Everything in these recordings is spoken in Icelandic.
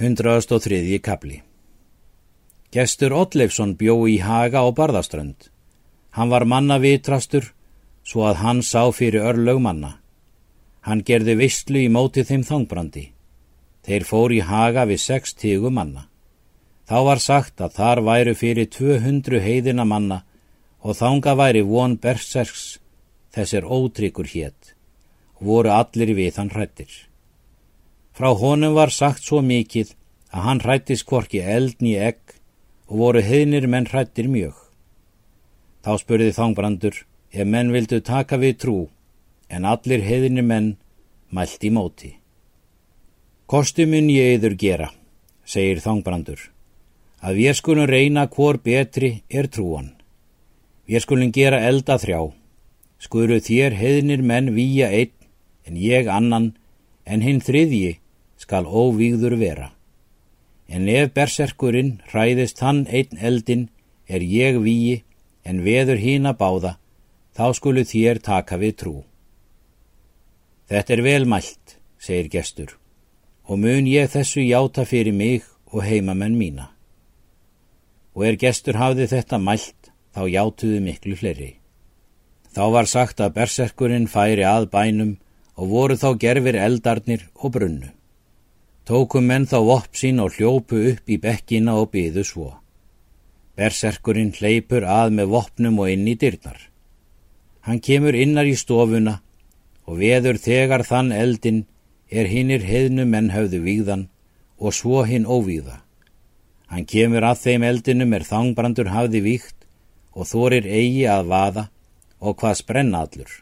103. kapli Gestur Oddleifsson bjó í Haga og Barðaströnd. Hann var manna vitrastur, svo að hann sá fyrir örlög manna. Hann gerði vistlu í móti þeim þangbrandi. Þeir fór í Haga við sex tígu manna. Þá var sagt að þar væru fyrir 200 heiðina manna og þanga væri von berserks þessir ótryggur hétt voru allir við hann hrættir. Frá honum var sagt svo mikið að hann hrættis korki eldn í egg og voru heðnir menn hrættir mjög. Þá spurði þangbrandur ef menn vildu taka við trú en allir heðnir menn mælt í móti. Kostu mun ég eður gera, segir þangbrandur, að við skulum reyna hvor betri er trúan. Við skulum gera elda þrjá, skuru þér heðnir menn výja einn en ég annan en hinn þriðji skal óvíður vera. En ef berserkurinn hræðist hann einn eldin er ég víi en veður hína báða, þá skulu þér taka við trú. Þetta er velmælt, segir gestur, og mun ég þessu játa fyrir mig og heimamenn mína. Og er gestur hafði þetta mælt, þá játuðu miklu fleiri. Þá var sagt að berserkurinn færi að bænum og voru þá gerfir eldarnir og brunnu. Tókum menn þá vopp sín og hljópu upp í bekkina og byðu svo. Berserkurinn hleypur að með voppnum og inn í dyrnar. Hann kemur innar í stofuna og veður þegar þann eldin er hinnir heðnu menn höfðu víðan og svo hinn óvíða. Hann kemur að þeim eldinum er þangbrandur hafði víkt og þorir eigi að vaða og hvað sprenna allur.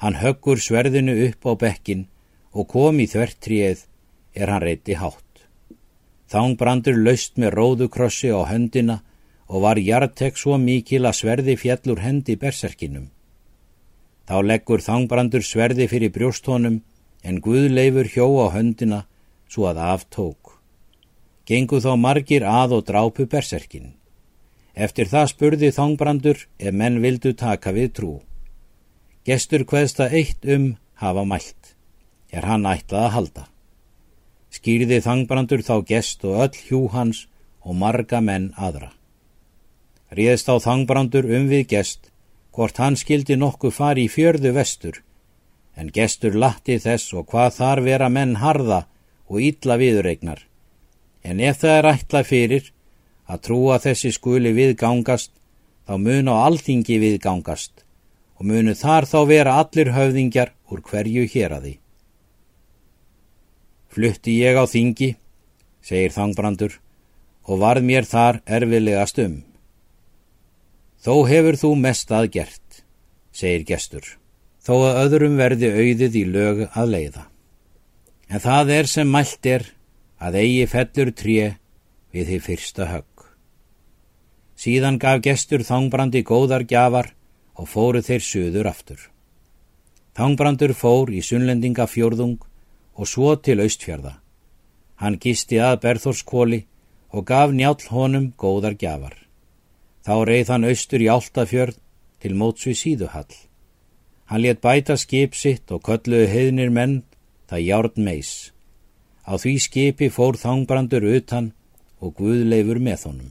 Hann höggur sverðinu upp á bekkin og kom í þvertríið er hann reyti hátt. Þangbrandur laust með róðukrossi á höndina og var hjartek svo mikil að sverði fjallur hendi berserkinum. Þá leggur þangbrandur sverði fyrir brjóstónum en Guðleifur hjó á höndina svo að aftók. Gengu þá margir að og drápu berserkin. Eftir það spurði þangbrandur ef menn vildu taka við trú. Gestur hveðsta eitt um hafa mælt, er hann ætlað að halda skýrði þangbrandur þá gest og öll hjú hans og marga menn aðra. Ríðist á þangbrandur um við gest, hvort hann skildi nokkuð fari í fjörðu vestur, en gestur latti þess og hvað þar vera menn harða og ítla viðreignar. En ef það er ætla fyrir að trúa þessi skuli viðgangast, þá mun á alþingi viðgangast og munu þar þá vera allir höfðingjar úr hverju hér að því. Flutti ég á þingi, segir þangbrandur, og varð mér þar erfilegast um. Þó hefur þú mest aðgert, segir gestur, þó að öðrum verði auðið í lög að leiða. En það er sem mælt er að eigi fellur tré við því fyrsta högg. Síðan gaf gestur þangbrandi góðar gjafar og fóru þeir söður aftur. Þangbrandur fór í sunnlendinga fjörðung og svo til austfjörða. Hann gisti að Berþórskóli og gaf njál honum góðar gjafar. Þá reið hann austur í Áltafjörð til mótsvið síðuhall. Hann let bæta skip sitt og kölluðu heðnir menn það járn meis. Á því skipi fór þangbrandur utan og Guðleifur með honum.